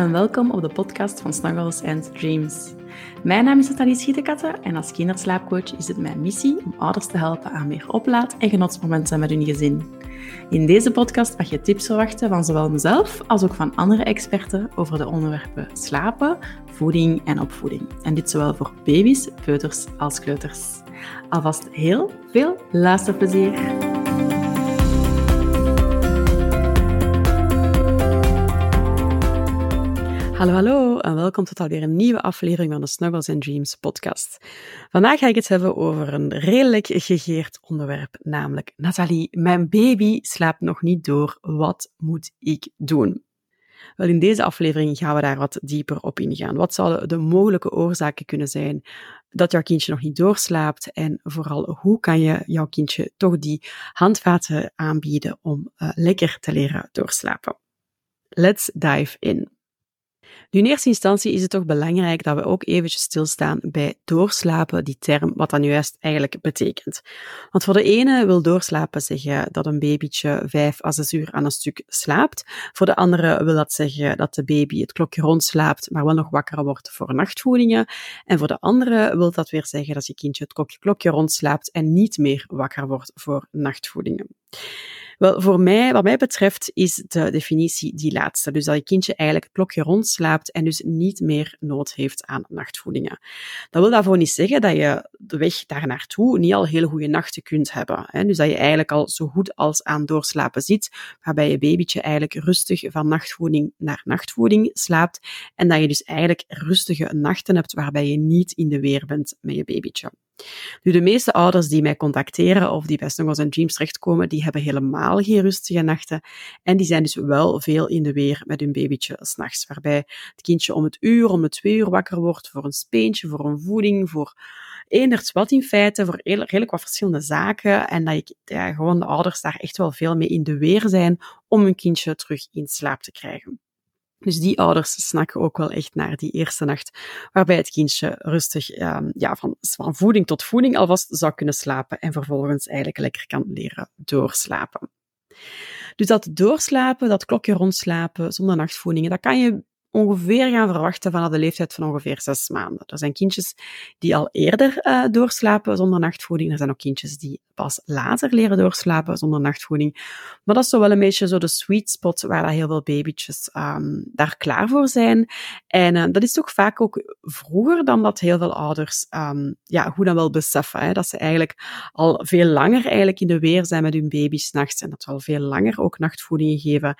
en welkom op de podcast van Snuggles and Dreams. Mijn naam is Nathalie Schietenkatten en als kinderslaapcoach is het mijn missie om ouders te helpen aan meer oplaad- en genotsmomenten met hun gezin. In deze podcast mag je tips verwachten van zowel mezelf als ook van andere experten over de onderwerpen slapen, voeding en opvoeding. En dit zowel voor baby's, peuters als kleuters. Alvast heel veel luisterplezier! Hallo, hallo en welkom tot alweer een nieuwe aflevering van de Snuggles and Dreams podcast. Vandaag ga ik het hebben over een redelijk gegeerd onderwerp, namelijk Nathalie, mijn baby slaapt nog niet door, wat moet ik doen? Wel, in deze aflevering gaan we daar wat dieper op ingaan. Wat zouden de mogelijke oorzaken kunnen zijn dat jouw kindje nog niet doorslaapt? En vooral, hoe kan je jouw kindje toch die handvaten aanbieden om uh, lekker te leren doorslapen? Let's dive in. Nu, in eerste instantie is het toch belangrijk dat we ook eventjes stilstaan bij doorslapen, die term, wat dat nu juist eigenlijk betekent. Want voor de ene wil doorslapen zeggen dat een babytje vijf à zes uur aan een stuk slaapt. Voor de andere wil dat zeggen dat de baby het klokje rondslaapt, maar wel nog wakker wordt voor nachtvoedingen. En voor de andere wil dat weer zeggen dat je kindje het klokje, klokje rondslaapt en niet meer wakker wordt voor nachtvoedingen. Wel, voor mij, wat mij betreft, is de definitie die laatste. Dus dat je kindje eigenlijk het klokje rondslaapt en dus niet meer nood heeft aan nachtvoedingen. Dat wil daarvoor niet zeggen dat je de weg daar naartoe niet al hele goede nachten kunt hebben. Hè? Dus dat je eigenlijk al zo goed als aan doorslapen zit, waarbij je babytje eigenlijk rustig van nachtvoeding naar nachtvoeding slaapt en dat je dus eigenlijk rustige nachten hebt waarbij je niet in de weer bent met je babytje. Nu, de meeste ouders die mij contacteren of die bij Snuggles and Dreams terechtkomen, die hebben helemaal geen rustige nachten. En die zijn dus wel veel in de weer met hun babytje s'nachts. Waarbij het kindje om het uur, om het twee uur wakker wordt voor een speentje, voor een voeding, voor eenders wat in feite, voor redelijk wat verschillende zaken. En dat je, ja, gewoon de ouders daar echt wel veel mee in de weer zijn om hun kindje terug in slaap te krijgen. Dus die ouders snakken ook wel echt naar die eerste nacht, waarbij het kindje rustig um, ja, van, van voeding tot voeding alvast zou kunnen slapen en vervolgens eigenlijk lekker kan leren doorslapen. Dus dat doorslapen, dat klokje rondslapen zonder nachtvoedingen, dat kan je ongeveer gaan verwachten vanaf de leeftijd van ongeveer zes maanden. Er zijn kindjes die al eerder uh, doorslapen zonder nachtvoeding. Er zijn ook kindjes die pas later leren doorslapen zonder nachtvoeding. Maar dat is zo wel een beetje zo de sweet spot waar heel veel babytjes um, daar klaar voor zijn. En uh, dat is toch vaak ook vroeger dan dat heel veel ouders um, ja, hoe dan wel beseffen. Hè, dat ze eigenlijk al veel langer eigenlijk in de weer zijn met hun baby's nachts en dat ze al veel langer ook nachtvoedingen geven.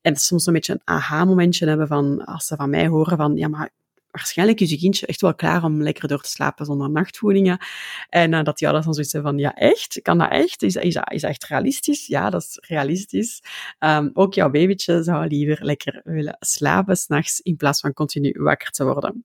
En soms een beetje een aha-momentje hebben van als ze van mij horen van, ja, maar waarschijnlijk is je kindje echt wel klaar om lekker door te slapen zonder nachtvoedingen. En uh, dat die ouders dan zoiets hebben van, ja, echt? Kan dat echt? Is, is, dat, is echt realistisch? Ja, dat is realistisch. Um, ook jouw babytje zou liever lekker willen slapen s'nachts in plaats van continu wakker te worden.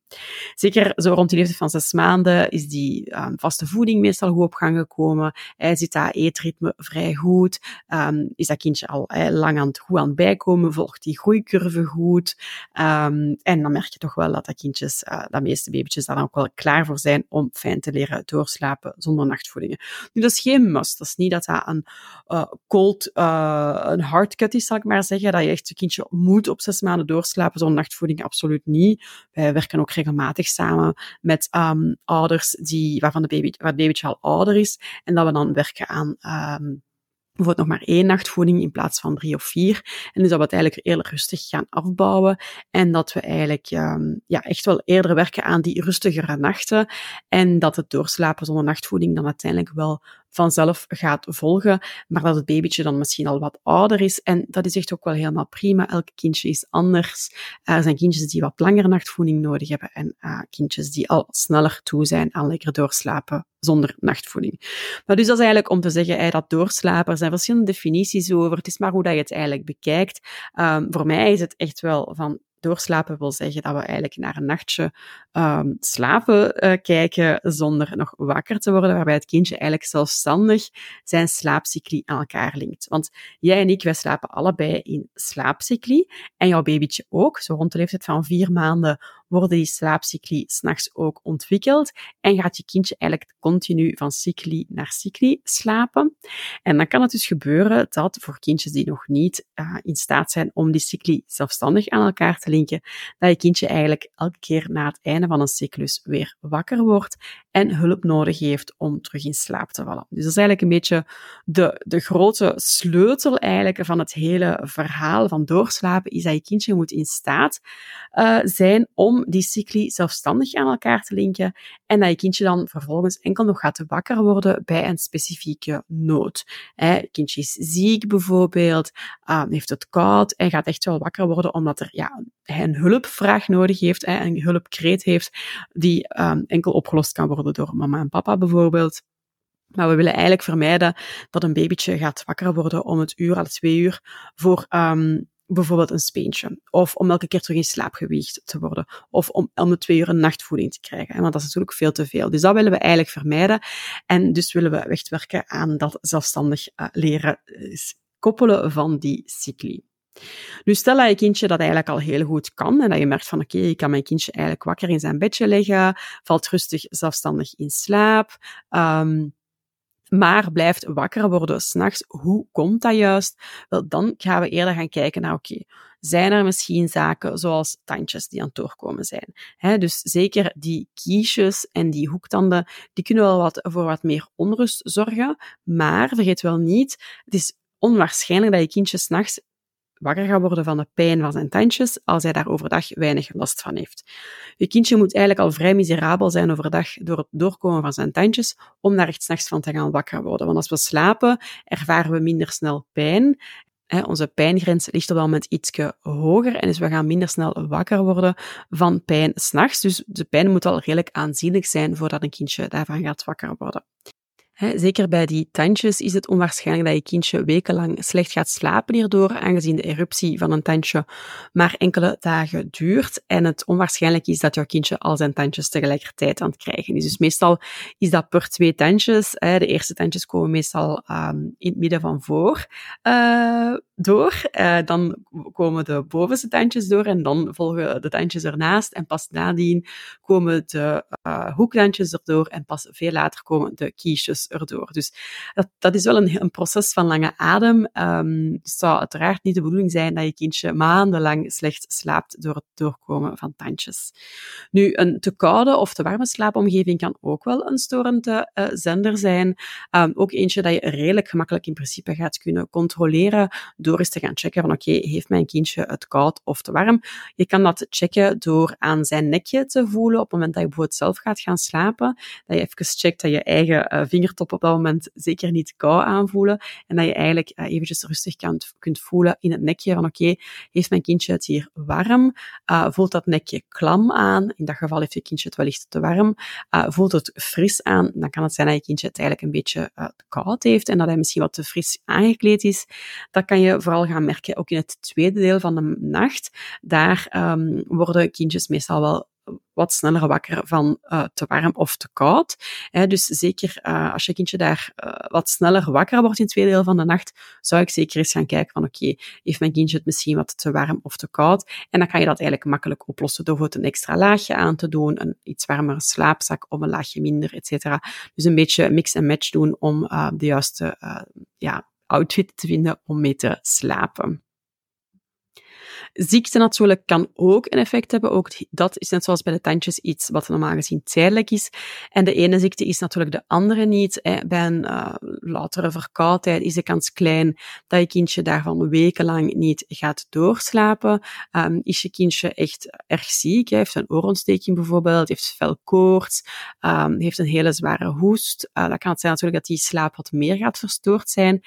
Zeker zo rond de leeftijd van zes maanden is die um, vaste voeding meestal goed op gang gekomen. Hij zit dat eetritme vrij goed. Um, is dat kindje al lang aan het, goed aan het bijkomen? Volgt die groeicurve goed? en dan merk je toch wel dat dat kindje babytjes, uh, dat meeste babytjes daar ook wel klaar voor zijn om fijn te leren doorslapen zonder nachtvoedingen. Nu, dat is geen must. Dat is niet dat dat een uh, cold, uh, een hardcut is, zal ik maar zeggen. Dat je echt je kindje moet op zes maanden doorslapen zonder nachtvoeding. Absoluut niet. Wij werken ook regelmatig samen met um, ouders die, waarvan de baby, waar het babytje al ouder is. En dat we dan werken aan um, bijvoorbeeld nog maar één nachtvoeding in plaats van drie of vier. En dus dat we het eigenlijk eerder rustig gaan afbouwen en dat we eigenlijk um, ja, echt wel eerder werken aan die rustigere nachten en dat het doorslapen zonder nachtvoeding dan uiteindelijk wel vanzelf gaat volgen, maar dat het babytje dan misschien al wat ouder is. En dat is echt ook wel helemaal prima. Elk kindje is anders. Er zijn kindjes die wat langer nachtvoeding nodig hebben en uh, kindjes die al sneller toe zijn aan lekker doorslapen zonder nachtvoeding. Maar dus dat is eigenlijk om te zeggen, hey, dat doorslapen, er zijn verschillende definities over. Het is maar hoe dat je het eigenlijk bekijkt. Um, voor mij is het echt wel van doorslapen wil zeggen dat we eigenlijk naar een nachtje um, slapen uh, kijken zonder nog wakker te worden, waarbij het kindje eigenlijk zelfstandig zijn slaapcycli aan elkaar linkt. Want jij en ik, wij slapen allebei in slaapcycli en jouw babytje ook. Zo rond de leeftijd van vier maanden worden die slaapcycli s'nachts ook ontwikkeld en gaat je kindje eigenlijk continu van cycli naar cycli slapen. En dan kan het dus gebeuren dat voor kindjes die nog niet uh, in staat zijn om die cycli zelfstandig aan elkaar te linken, dat je kindje eigenlijk elke keer na het einde van een cyclus weer wakker wordt en hulp nodig heeft om terug in slaap te vallen. Dus dat is eigenlijk een beetje de, de grote sleutel eigenlijk van het hele verhaal van doorslapen, is dat je kindje moet in staat uh, zijn om die cycli zelfstandig aan elkaar te linken en dat je kindje dan vervolgens enkel nog gaat wakker worden bij een specifieke nood. Hè, kindje is ziek bijvoorbeeld, uh, heeft het koud en gaat echt wel wakker worden omdat er ja, hij een hulpvraag nodig heeft, hè, een hulpkreet heeft die um, enkel opgelost kan worden door mama en papa bijvoorbeeld. Maar we willen eigenlijk vermijden dat een babytje gaat wakker worden om het uur, al twee uur, voor um, bijvoorbeeld een speentje. Of om elke keer terug in slaap gewiegd te worden. Of om om de twee uur een nachtvoeding te krijgen. Want dat is natuurlijk veel te veel. Dus dat willen we eigenlijk vermijden. En dus willen we echt werken aan dat zelfstandig uh, leren uh, koppelen van die cycli. Nu, stel dat je kindje dat eigenlijk al heel goed kan en dat je merkt van oké, okay, ik kan mijn kindje eigenlijk wakker in zijn bedje leggen, valt rustig zelfstandig in slaap, um, maar blijft wakker worden s'nachts. Hoe komt dat juist? Wel, dan gaan we eerder gaan kijken naar oké, zijn er misschien zaken zoals tandjes die aan het doorkomen zijn. Dus zeker die kiesjes en die hoektanden, die kunnen wel wat, voor wat meer onrust zorgen. Maar vergeet wel niet, het is onwaarschijnlijk dat je kindje s'nachts wakker gaat worden van de pijn van zijn tandjes als hij daar overdag weinig last van heeft. Je kindje moet eigenlijk al vrij miserabel zijn overdag door het doorkomen van zijn tandjes om daar echt s'nachts van te gaan wakker worden. Want als we slapen, ervaren we minder snel pijn. onze pijngrens ligt op dat moment iets hoger en dus we gaan minder snel wakker worden van pijn s'nachts. Dus de pijn moet al redelijk aanzienlijk zijn voordat een kindje daarvan gaat wakker worden zeker bij die tandjes is het onwaarschijnlijk dat je kindje wekenlang slecht gaat slapen hierdoor, aangezien de eruptie van een tandje maar enkele dagen duurt. En het onwaarschijnlijk is dat jouw kindje al zijn tandjes tegelijkertijd aan het krijgen is. Dus meestal is dat per twee tandjes. de eerste tandjes komen meestal um, in het midden van voor uh, door. Uh, dan komen de bovenste tandjes door en dan volgen de tandjes ernaast. En pas nadien komen de uh, hoektandjes erdoor en pas veel later komen de kiesjes erdoor. Dus dat, dat is wel een, een proces van lange adem. Um, het zou uiteraard niet de bedoeling zijn dat je kindje maandenlang slecht slaapt door het doorkomen van tandjes. Nu, een te koude of te warme slaapomgeving kan ook wel een storende uh, zender zijn. Um, ook eentje dat je redelijk gemakkelijk in principe gaat kunnen controleren door eens te gaan checken van oké, heeft mijn kindje het koud of te warm? Je kan dat checken door aan zijn nekje te voelen op het moment dat je bijvoorbeeld zelf gaat gaan slapen. Dat je even checkt dat je eigen uh, vingertop op dat moment zeker niet kou aanvoelen en dat je eigenlijk uh, eventjes rustig kan, kunt voelen in het nekje van oké, heeft mijn kindje het hier warm? Uh, voelt dat nekje klam aan? In dat geval heeft je kindje het wellicht te warm. voelt het fris aan? Dan kan het zijn dat je kindje het eigenlijk een beetje koud heeft en dat hij misschien wat te fris aangekleed is. Dat kan je vooral gaan merken ook in het tweede deel van de nacht. Daar um, worden kindjes meestal wel wat sneller wakker van uh, te warm of te koud. Dus zeker uh, als je kindje daar uh, wat sneller wakker wordt in het tweede deel van de nacht, zou ik zeker eens gaan kijken van oké, heeft mijn kindje het misschien wat te warm of te koud? En dan kan je dat eigenlijk makkelijk oplossen door het een extra laagje aan te doen, een iets warmere slaapzak of een laagje minder, et cetera. Dus een beetje mix en match doen om de juiste ja, outfit te vinden om mee te slapen. Ziekte natuurlijk kan ook een effect hebben. Ook dat is net zoals bij de tandjes iets wat normaal gezien tijdelijk is. En de ene ziekte is natuurlijk de andere niet. Bij een uh, latere verkoudheid is de kans klein dat je kindje daarvan wekenlang niet gaat doorslapen. Um, is je kindje echt erg ziek, heeft een oorontsteking bijvoorbeeld, heeft veel koorts, um, heeft een hele zware hoest, uh, dan kan het zijn natuurlijk dat die slaap wat meer gaat verstoord zijn.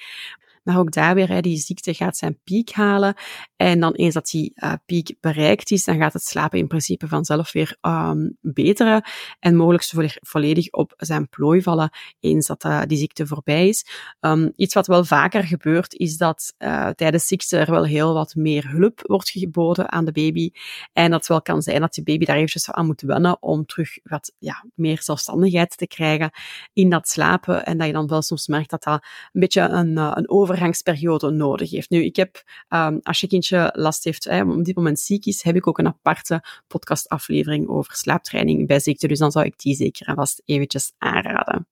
Maar ook daar weer, die ziekte gaat zijn piek halen. En dan eens dat die uh, piek bereikt is, dan gaat het slapen in principe vanzelf weer um, beteren. En mogelijk volledig op zijn plooi vallen eens dat uh, die ziekte voorbij is. Um, iets wat wel vaker gebeurt, is dat uh, tijdens ziekte er wel heel wat meer hulp wordt geboden aan de baby. En dat wel kan zijn dat die baby daar eventjes aan moet wennen om terug wat ja, meer zelfstandigheid te krijgen in dat slapen. En dat je dan wel soms merkt dat dat een beetje een, een overgangsperiode nodig heeft. Nu, ik heb, um, als je kindje last heeft, hè, op dit moment ziek is, heb ik ook een aparte podcastaflevering over slaaptraining bij ziekte. Dus dan zou ik die zeker en vast eventjes aanraden.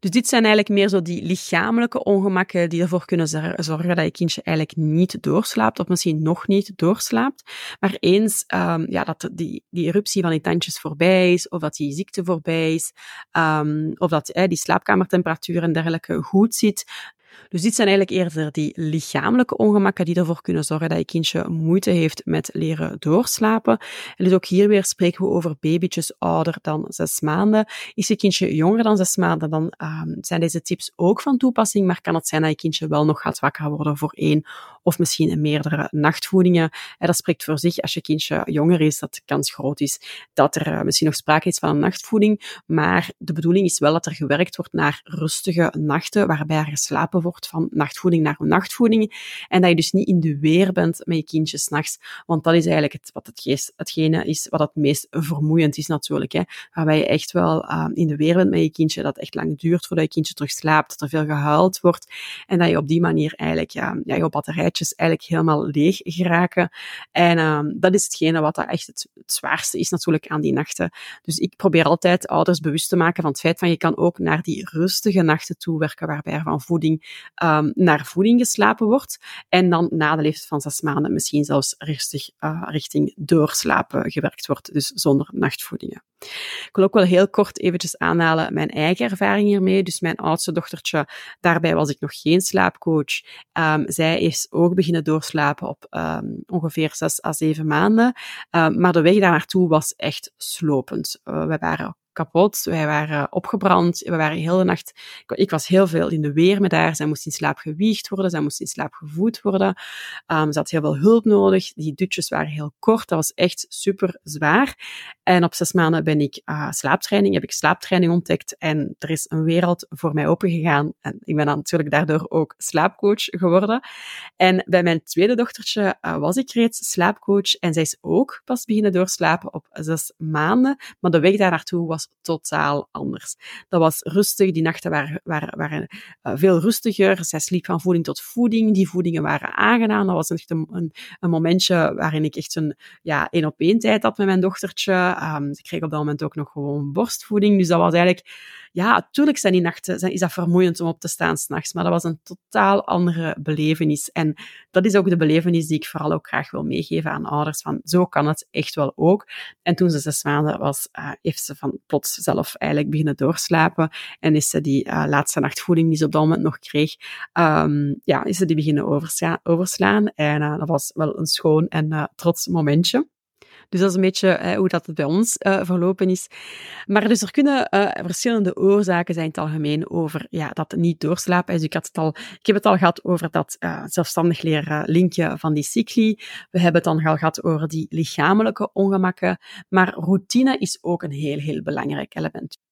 Dus dit zijn eigenlijk meer zo die lichamelijke ongemakken die ervoor kunnen zorgen dat je kindje eigenlijk niet doorslaapt, of misschien nog niet doorslaapt. Maar eens um, ja, dat die, die eruptie van die tandjes voorbij is, of dat die ziekte voorbij is, um, of dat die slaapkamertemperatuur en dergelijke goed zit, dus dit zijn eigenlijk eerder die lichamelijke ongemakken die ervoor kunnen zorgen dat je kindje moeite heeft met leren doorslapen. En dus ook hier weer spreken we over babytjes ouder dan zes maanden. Is je kindje jonger dan zes maanden, dan uh, zijn deze tips ook van toepassing, maar kan het zijn dat je kindje wel nog gaat wakker worden voor één of misschien meerdere nachtvoedingen. En dat spreekt voor zich als je kindje jonger is, dat de kans groot is dat er uh, misschien nog sprake is van een nachtvoeding. Maar de bedoeling is wel dat er gewerkt wordt naar rustige nachten, waarbij er geslapen wordt van nachtvoeding naar nachtvoeding. En dat je dus niet in de weer bent met je kindje s'nachts. Want dat is eigenlijk het, wat het geest, hetgene is wat het meest vermoeiend is natuurlijk. Hè. Waarbij je echt wel uh, in de weer bent met je kindje, dat echt lang duurt voordat je kindje terug slaapt, dat er veel gehuild wordt. En dat je op die manier eigenlijk ja, ja, je eigenlijk helemaal leeg geraken. En uh, dat is hetgene wat dat echt het, zwaarste is natuurlijk aan die nachten. Dus ik probeer altijd ouders bewust te maken van het feit van je kan ook naar die rustige nachten toe werken, waarbij er van voeding um, naar voeding geslapen wordt. En dan na de leeftijd van zes maanden misschien zelfs rustig uh, richting doorslapen gewerkt wordt, dus zonder nachtvoedingen. Ik wil ook wel heel kort eventjes aanhalen mijn eigen ervaring hiermee. Dus mijn oudste dochtertje, daarbij was ik nog geen slaapcoach. Um, zij is ook beginnen doorslapen op um, ongeveer zes à zeven maanden. Um, maar de weg daar naartoe was echt slopend. Uh, we waren kapot. Wij waren opgebrand. We waren heel de nacht... Ik was heel veel in de weer met haar. Zij moest in slaap gewiegd worden. Zij moest in slaap gevoed worden. Um, ze had heel veel hulp nodig. Die dutjes waren heel kort. Dat was echt super zwaar. En op zes maanden ben ik uh, slaaptraining, heb ik slaaptraining ontdekt. En er is een wereld voor mij opengegaan. En ik ben dan natuurlijk daardoor ook slaapcoach geworden. En bij mijn tweede dochtertje uh, was ik reeds slaapcoach. En zij is ook pas beginnen doorslapen op zes maanden. Maar de weg daar naartoe was totaal anders. Dat was rustig, die nachten waren, waren, uh, veel rustiger. Zij sliep van voeding tot voeding. Die voedingen waren aangenaam. Dat was echt een, een, momentje waarin ik echt een ja, één op één tijd had met mijn dochtertje. Um, ze kreeg op dat moment ook nog gewoon borstvoeding. Dus dat was eigenlijk ja, natuurlijk zijn die nachten, zijn, is dat vermoeiend om op te staan s'nachts, maar dat was een totaal andere belevenis. En dat is ook de belevenis die ik vooral ook graag wil meegeven aan ouders, van zo kan het echt wel ook. En toen ze zes maanden was, uh, heeft ze van plots zelf eigenlijk beginnen doorslapen en is ze die uh, laatste nachtvoeding die ze op dat moment nog kreeg, um, ja, is ze die beginnen overslaan. En uh, dat was wel een schoon en trots momentje. Dus dat is een beetje eh, hoe dat het bij ons uh, verlopen is. Maar dus er kunnen uh, verschillende oorzaken zijn in het algemeen over ja, dat niet doorslapen. Dus ik, had het al, ik heb het al gehad over dat zelfstandig leren linkje van die cycli. We hebben het dan al gehad over die lichamelijke ongemakken. Maar routine is ook een heel, heel belangrijk element.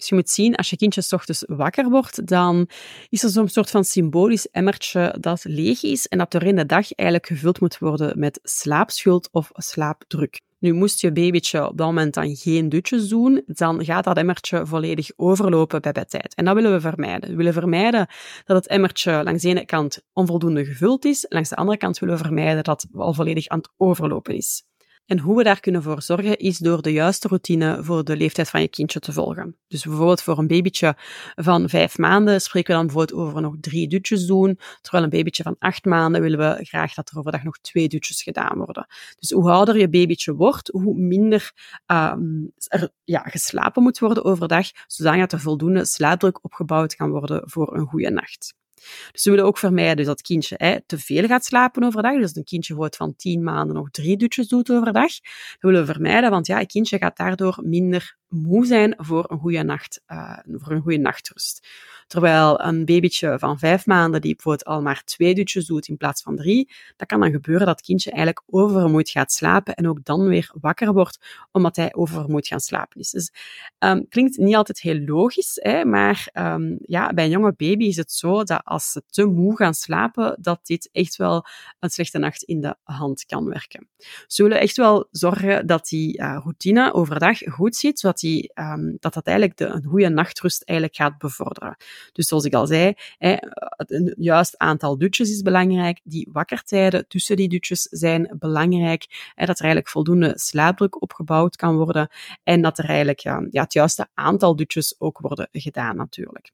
Dus je moet zien, als je kindje s ochtends wakker wordt, dan is er zo'n soort van symbolisch emmertje dat leeg is en dat doorheen de dag eigenlijk gevuld moet worden met slaapschuld of slaapdruk. Nu, moest je babytje op dat moment dan geen dutjes doen, dan gaat dat emmertje volledig overlopen bij bedtijd. En dat willen we vermijden. We willen vermijden dat het emmertje langs de ene kant onvoldoende gevuld is, langs de andere kant willen we vermijden dat het al volledig aan het overlopen is. En hoe we daar kunnen voor zorgen, is door de juiste routine voor de leeftijd van je kindje te volgen. Dus bijvoorbeeld voor een babytje van vijf maanden spreken we dan bijvoorbeeld over nog drie dutjes doen, terwijl een babytje van acht maanden willen we graag dat er overdag nog twee dutjes gedaan worden. Dus hoe ouder je babytje wordt, hoe minder um, er ja, geslapen moet worden overdag, zodat er voldoende slaapdruk opgebouwd kan worden voor een goede nacht. Dus we willen ook vermijden dus dat het kindje hè, te veel gaat slapen overdag. Dus een kindje wordt van tien maanden nog drie dutjes doet overdag. Dat willen we vermijden, want ja, een kindje gaat daardoor minder moe zijn voor een goede nacht, uh, voor een goede nachtrust. Terwijl een babytje van vijf maanden die bijvoorbeeld al maar twee dutjes doet in plaats van drie, dat kan dan gebeuren dat het kindje eigenlijk oververmoeid gaat slapen en ook dan weer wakker wordt omdat hij oververmoeid gaan slapen is. Dus um, klinkt niet altijd heel logisch, hè, maar um, ja, bij een jonge baby is het zo dat als ze te moe gaan slapen, dat dit echt wel een slechte nacht in de hand kan werken. Ze willen echt wel zorgen dat die uh, routine overdag goed zit, zodat die, um, dat dat eigenlijk de, een goede nachtrust eigenlijk gaat bevorderen. Dus zoals ik al zei, hè, een juist aantal dutjes is belangrijk. Die wakkertijden tussen die dutjes zijn belangrijk. Dat er eigenlijk voldoende slaapdruk opgebouwd kan worden en dat er eigenlijk ja, het juiste aantal dutjes ook worden gedaan natuurlijk.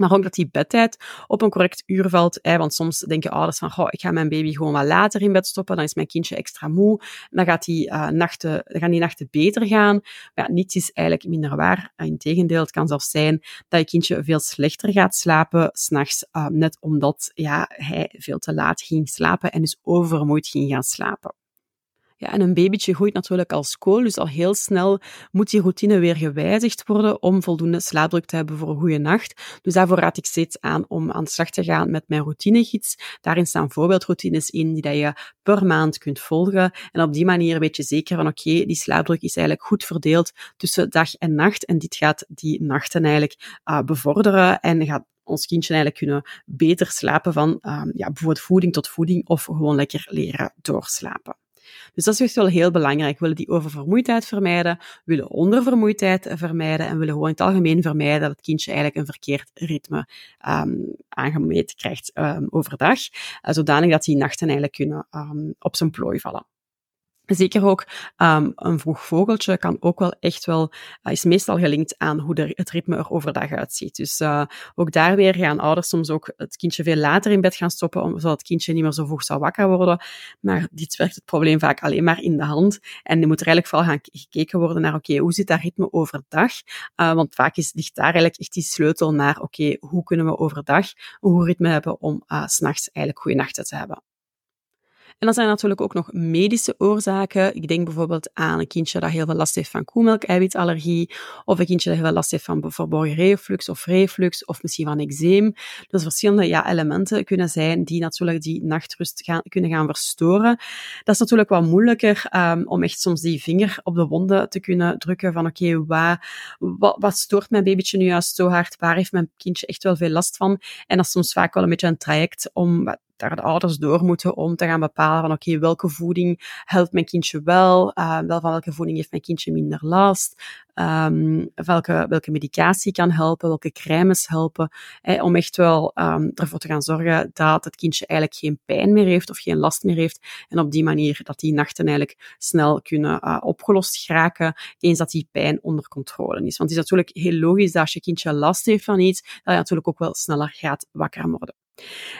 Maar ook dat die bedtijd op een correct uur valt. Want soms denken ouders van, goh, ik ga mijn baby gewoon wat later in bed stoppen, dan is mijn kindje extra moe. Dan, gaat die, uh, nachten, dan gaan die nachten beter gaan. Maar ja, niets is eigenlijk minder waar. Integendeel, het kan zelfs zijn dat je kindje veel slechter gaat slapen s'nachts, uh, net omdat ja, hij veel te laat ging slapen en dus oververmoeid ging gaan slapen. Ja, en een babytje groeit natuurlijk al school, dus al heel snel moet die routine weer gewijzigd worden om voldoende slaapdruk te hebben voor een goede nacht. Dus daarvoor raad ik steeds aan om aan de slag te gaan met mijn routinegids. Daarin staan voorbeeldroutines in die dat je per maand kunt volgen. En op die manier weet je zeker van oké, die slaapdruk is eigenlijk goed verdeeld tussen dag en nacht. En dit gaat die nachten eigenlijk uh, bevorderen en gaat ons kindje eigenlijk kunnen beter slapen van um, ja, bijvoorbeeld voeding tot voeding of gewoon lekker leren doorslapen. Dus dat is echt wel heel belangrijk. We willen die oververmoeidheid vermijden, we willen ondervermoeidheid vermijden en we willen gewoon in het algemeen vermijden dat het kindje eigenlijk een verkeerd ritme um, aangemeten krijgt um, overdag, uh, zodanig dat die nachten eigenlijk kunnen um, op zijn plooi vallen. Zeker ook um, een vroeg vogeltje kan ook wel echt wel, uh, is meestal gelinkt aan hoe de, het ritme er overdag uitziet. Dus uh, ook daar weer gaan ouders soms ook het kindje veel later in bed gaan stoppen, om, zodat het kindje niet meer zo vroeg zou wakker worden. Maar dit werkt het probleem vaak alleen maar in de hand. En er moet er eigenlijk vooral gaan gekeken worden naar, oké, hoe zit dat ritme overdag? Uh, want vaak is, ligt daar eigenlijk echt die sleutel naar, oké, hoe kunnen we overdag een goed ritme hebben om uh, s'nachts eigenlijk goede nachten te hebben. En dan zijn er natuurlijk ook nog medische oorzaken. Ik denk bijvoorbeeld aan een kindje dat heel veel last heeft van koemelk-eiwitallergie, of een kindje dat heel veel last heeft van verborgen reflux of reflux, of misschien van eczeem. Dus verschillende ja, elementen kunnen zijn die natuurlijk die nachtrust gaan, kunnen gaan verstoren. Dat is natuurlijk wat moeilijker um, om echt soms die vinger op de wonden te kunnen drukken van oké, wat, wat stoort mijn babytje nu juist zo hard? Waar heeft mijn kindje echt wel veel last van? En dat is soms vaak wel een beetje een traject om daar de ouders door moeten om te gaan bepalen van oké, welke voeding helpt mijn kindje wel, uh, wel van welke voeding heeft mijn kindje minder last, um, welke, welke medicatie kan helpen, welke crèmes helpen, eh, om echt wel um, ervoor te gaan zorgen dat het kindje eigenlijk geen pijn meer heeft of geen last meer heeft en op die manier dat die nachten eigenlijk snel kunnen uh, opgelost geraken, eens dat die pijn onder controle is. Want het is natuurlijk heel logisch dat als je kindje last heeft van iets, dat je natuurlijk ook wel sneller gaat wakker worden.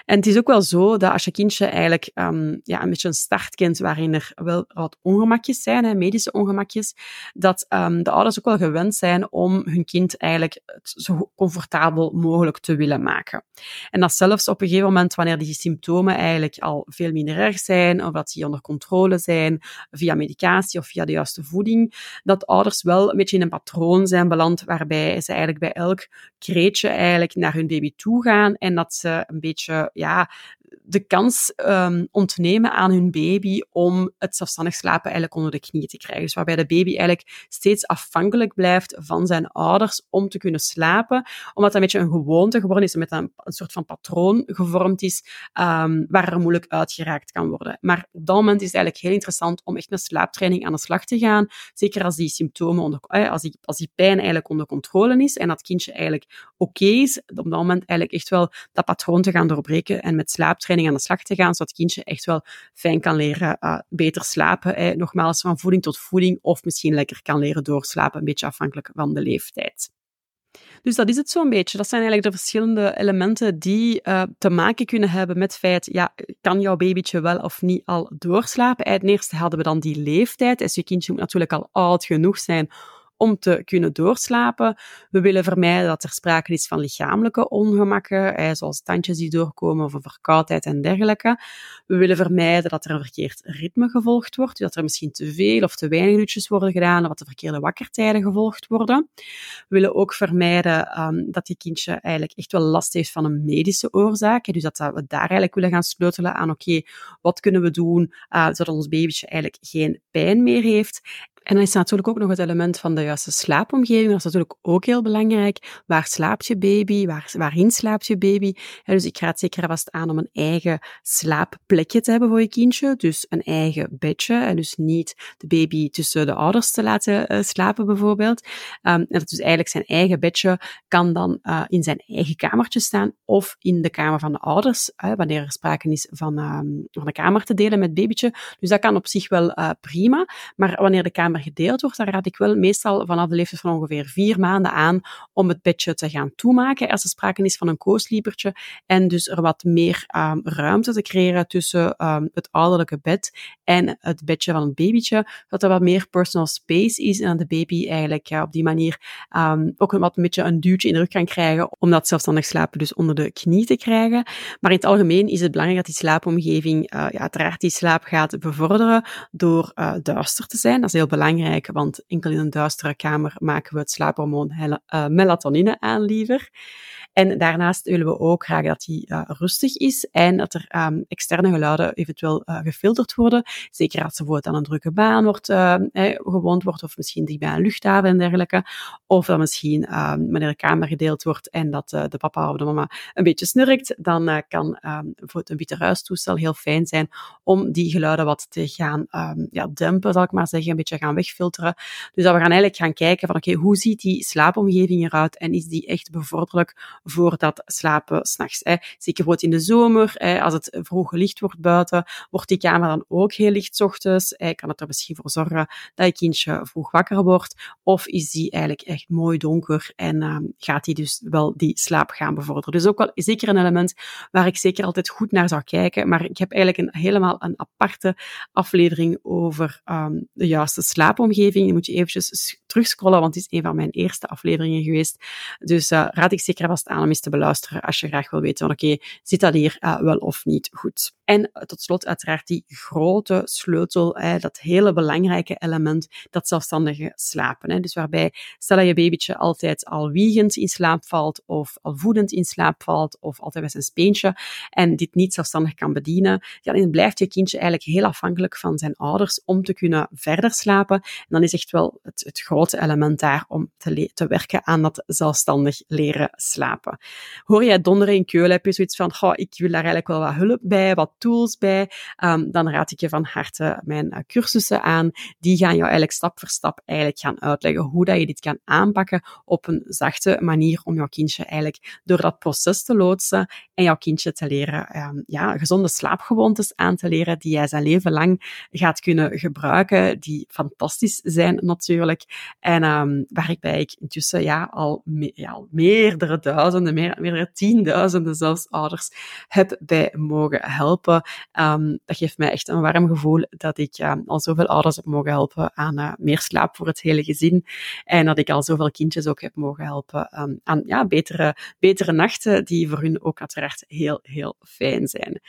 En het is ook wel zo dat als je kindje eigenlijk um, ja, een beetje een startkind waarin er wel wat ongemakjes zijn, hè, medische ongemakjes, dat um, de ouders ook wel gewend zijn om hun kind eigenlijk zo comfortabel mogelijk te willen maken. En dat zelfs op een gegeven moment, wanneer die symptomen eigenlijk al veel minder erg zijn, of dat die onder controle zijn, via medicatie of via de juiste voeding, dat ouders wel een beetje in een patroon zijn beland waarbij ze eigenlijk bij elk kreetje eigenlijk naar hun baby toe gaan en dat ze een beetje, ja, de kans um, ontnemen aan hun baby om het zelfstandig slapen eigenlijk onder de knie te krijgen. Dus waarbij de baby eigenlijk steeds afhankelijk blijft van zijn ouders om te kunnen slapen, omdat dat een beetje een gewoonte geworden is, met een, soort van patroon gevormd is, um, waar er moeilijk uitgeraakt kan worden. Maar op dat moment is het eigenlijk heel interessant om echt met slaaptraining aan de slag te gaan, zeker als die symptomen, onder, eh, als, die, als die pijn eigenlijk onder controle is en dat kindje eigenlijk oké is, op dat moment eigenlijk echt wel dat patroon te gaan doorbreken en met slaaptraining aan de slag te gaan, zodat het kindje echt wel fijn kan leren uh, beter slapen. Eh, nogmaals, van voeding tot voeding, of misschien lekker kan leren doorslapen, een beetje afhankelijk van de leeftijd. Dus dat is het zo'n beetje. Dat zijn eigenlijk de verschillende elementen die uh, te maken kunnen hebben met het feit, ja, kan jouw babytje wel of niet al doorslapen? Het eerste hadden we dan die leeftijd. Dus je kindje moet natuurlijk al oud genoeg zijn om te kunnen doorslapen. We willen vermijden dat er sprake is van lichamelijke ongemakken, zoals tandjes die doorkomen of een verkoudheid en dergelijke. We willen vermijden dat er een verkeerd ritme gevolgd wordt, dat er misschien te veel of te weinig uurtjes worden gedaan, of dat de verkeerde wakkertijden gevolgd worden. We willen ook vermijden um, dat je kindje eigenlijk echt wel last heeft van een medische oorzaak. Dus dat we daar eigenlijk willen gaan sleutelen aan, oké, wat kunnen we doen uh, zodat ons babytje eigenlijk geen pijn meer heeft. En dan is natuurlijk ook nog het element van de juiste slaapomgeving. Dat is natuurlijk ook heel belangrijk. Waar slaapt je baby? Waar, waarin slaapt je baby? dus ik raad zeker vast aan om een eigen slaapplekje te hebben voor je kindje. Dus een eigen bedje. En dus niet de baby tussen de ouders te laten uh, slapen, bijvoorbeeld. Um, en dat dus eigenlijk zijn eigen bedje kan dan uh, in zijn eigen kamertje staan of in de kamer van de ouders, wanneer er sprake is van, um, van een kamer te delen met babytje. Dus dat kan op zich wel prima. Maar wanneer de kamer gedeeld wordt, dan raad ik wel meestal vanaf de leeftijd van ongeveer vier maanden aan om het bedje te gaan toemaken als er sprake is van een koosliepertje en dus er wat meer um, ruimte te creëren tussen um, het ouderlijke bed en het bedje van het babytje, dat er wat meer personal space is en dat de baby eigenlijk ja, op die manier um, ook wat een beetje een duwtje in de rug kan krijgen om dat zelfstandig slapen dus onder de knie te krijgen. Maar in het algemeen is het belangrijk dat die slaapomgeving uh, ja, uiteraard die slaap gaat bevorderen door uh, duister te zijn. Dat is heel belangrijk belangrijk, want enkel in een duistere kamer maken we het slaaphormoon uh, melatonine aan liever. En daarnaast willen we ook graag dat die uh, rustig is en dat er um, externe geluiden eventueel uh, gefilterd worden. Zeker als er bijvoorbeeld aan een drukke baan wordt, uh, gewoond wordt, of misschien die bij een luchthaven en dergelijke. Of dan misschien wanneer de kamer gedeeld wordt en dat de papa of de mama een beetje snurkt, dan kan um, bijvoorbeeld een witte ruistoestel heel fijn zijn om die geluiden wat te gaan um, ja, dempen, zal ik maar zeggen, een beetje gaan wegfilteren. Dus dat we gaan eigenlijk gaan kijken van oké, hoe ziet die slaapomgeving eruit en is die echt bevorderlijk voor dat slapen s'nachts. Zeker bijvoorbeeld in de zomer, als het vroeg licht wordt buiten, wordt die kamer dan ook heel licht ochtends. Kan het er misschien voor zorgen dat je kindje vroeg wakker wordt? Of is die eigenlijk echt mooi donker en uh, gaat die dus wel die slaap gaan bevorderen? Dus ook wel zeker een element waar ik zeker altijd goed naar zou kijken. Maar ik heb eigenlijk een, helemaal een aparte aflevering over um, de juiste slaapomgeving. Die moet je eventjes terugscrollen, want het is een van mijn eerste afleveringen geweest. Dus uh, raad ik zeker vast aan om eens te beluisteren als je graag wil weten, oké, okay, zit dat hier uh, wel of niet goed? En tot slot uiteraard die grote sleutel, dat hele belangrijke element, dat zelfstandige slapen. Hè. Dus waarbij, stel dat je babytje altijd al wiegend in slaap valt, of al voedend in slaap valt, of altijd met zijn speentje, en dit niet zelfstandig kan bedienen, dan blijft je kindje eigenlijk heel afhankelijk van zijn ouders om te kunnen verder slapen. En dan is echt wel het, het grote element daar om te, te werken aan dat zelfstandig leren slapen. Hoor jij donderen in keulen, heb je zoiets van, goh, ik wil daar eigenlijk wel wat hulp bij, wat tools bij, um, dan raad ik je van harte mijn uh, cursussen aan. Die gaan jou eigenlijk stap voor stap eigenlijk gaan uitleggen hoe dat je dit kan aanpakken op een zachte manier om jouw kindje eigenlijk door dat proces te loodsen en jouw kindje te leren, um, ja, gezonde slaapgewoontes aan te leren die jij zijn leven lang gaat kunnen gebruiken, die fantastisch zijn natuurlijk. En um, waarbij ik intussen ja, al, ja, al meerdere duizenden, meer, meerdere tienduizenden zelfs ouders heb bij mogen helpen. Um, dat geeft mij echt een warm gevoel dat ik um, al zoveel ouders heb mogen helpen aan uh, meer slaap voor het hele gezin. En dat ik al zoveel kindjes ook heb mogen helpen um, aan ja, betere, betere nachten, die voor hun ook uiteraard heel, heel fijn zijn.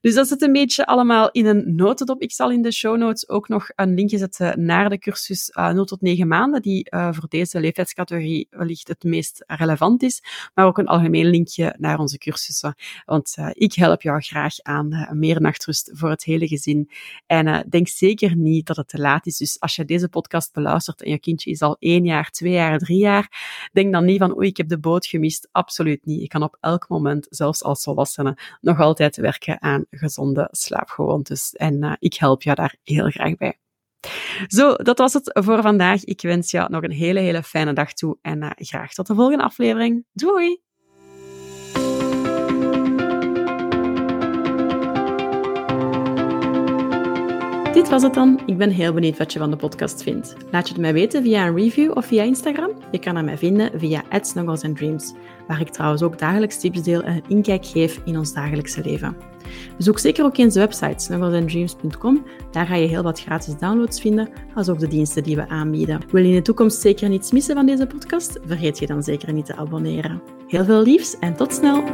Dus dat zit een beetje allemaal in een notendop. Ik zal in de show notes ook nog een linkje zetten naar de cursus uh, 0 tot 9 maanden, die uh, voor deze leeftijdscategorie wellicht het meest relevant is maar ook een algemeen linkje naar onze cursussen. Want ik help jou graag aan meer nachtrust voor het hele gezin. En uh, denk zeker niet dat het te laat is. Dus als je deze podcast beluistert en je kindje is al één jaar, twee jaar, drie jaar, denk dan niet van oei, ik heb de boot gemist. Absoluut niet. Je kan op elk moment, zelfs als volwassene, nog altijd werken aan gezonde slaapgewoontes. En ik help jou daar heel graag bij. Zo, dat was het voor vandaag. Ik wens je nog een hele, hele fijne dag toe en graag tot de volgende aflevering. Doei! Dit was het dan. Ik ben heel benieuwd wat je van de podcast vindt. Laat je het mij weten via een review of via Instagram. Je kan mij vinden via @snugglesandreams, waar ik trouwens ook dagelijks tips deel en een inkijk geef in ons dagelijkse leven. Bezoek zeker ook eens de website snugglesanddreams.com. Daar ga je heel wat gratis downloads vinden, als ook de diensten die we aanbieden. Wil je in de toekomst zeker niets missen van deze podcast? Vergeet je dan zeker niet te abonneren. Heel veel liefs en tot snel!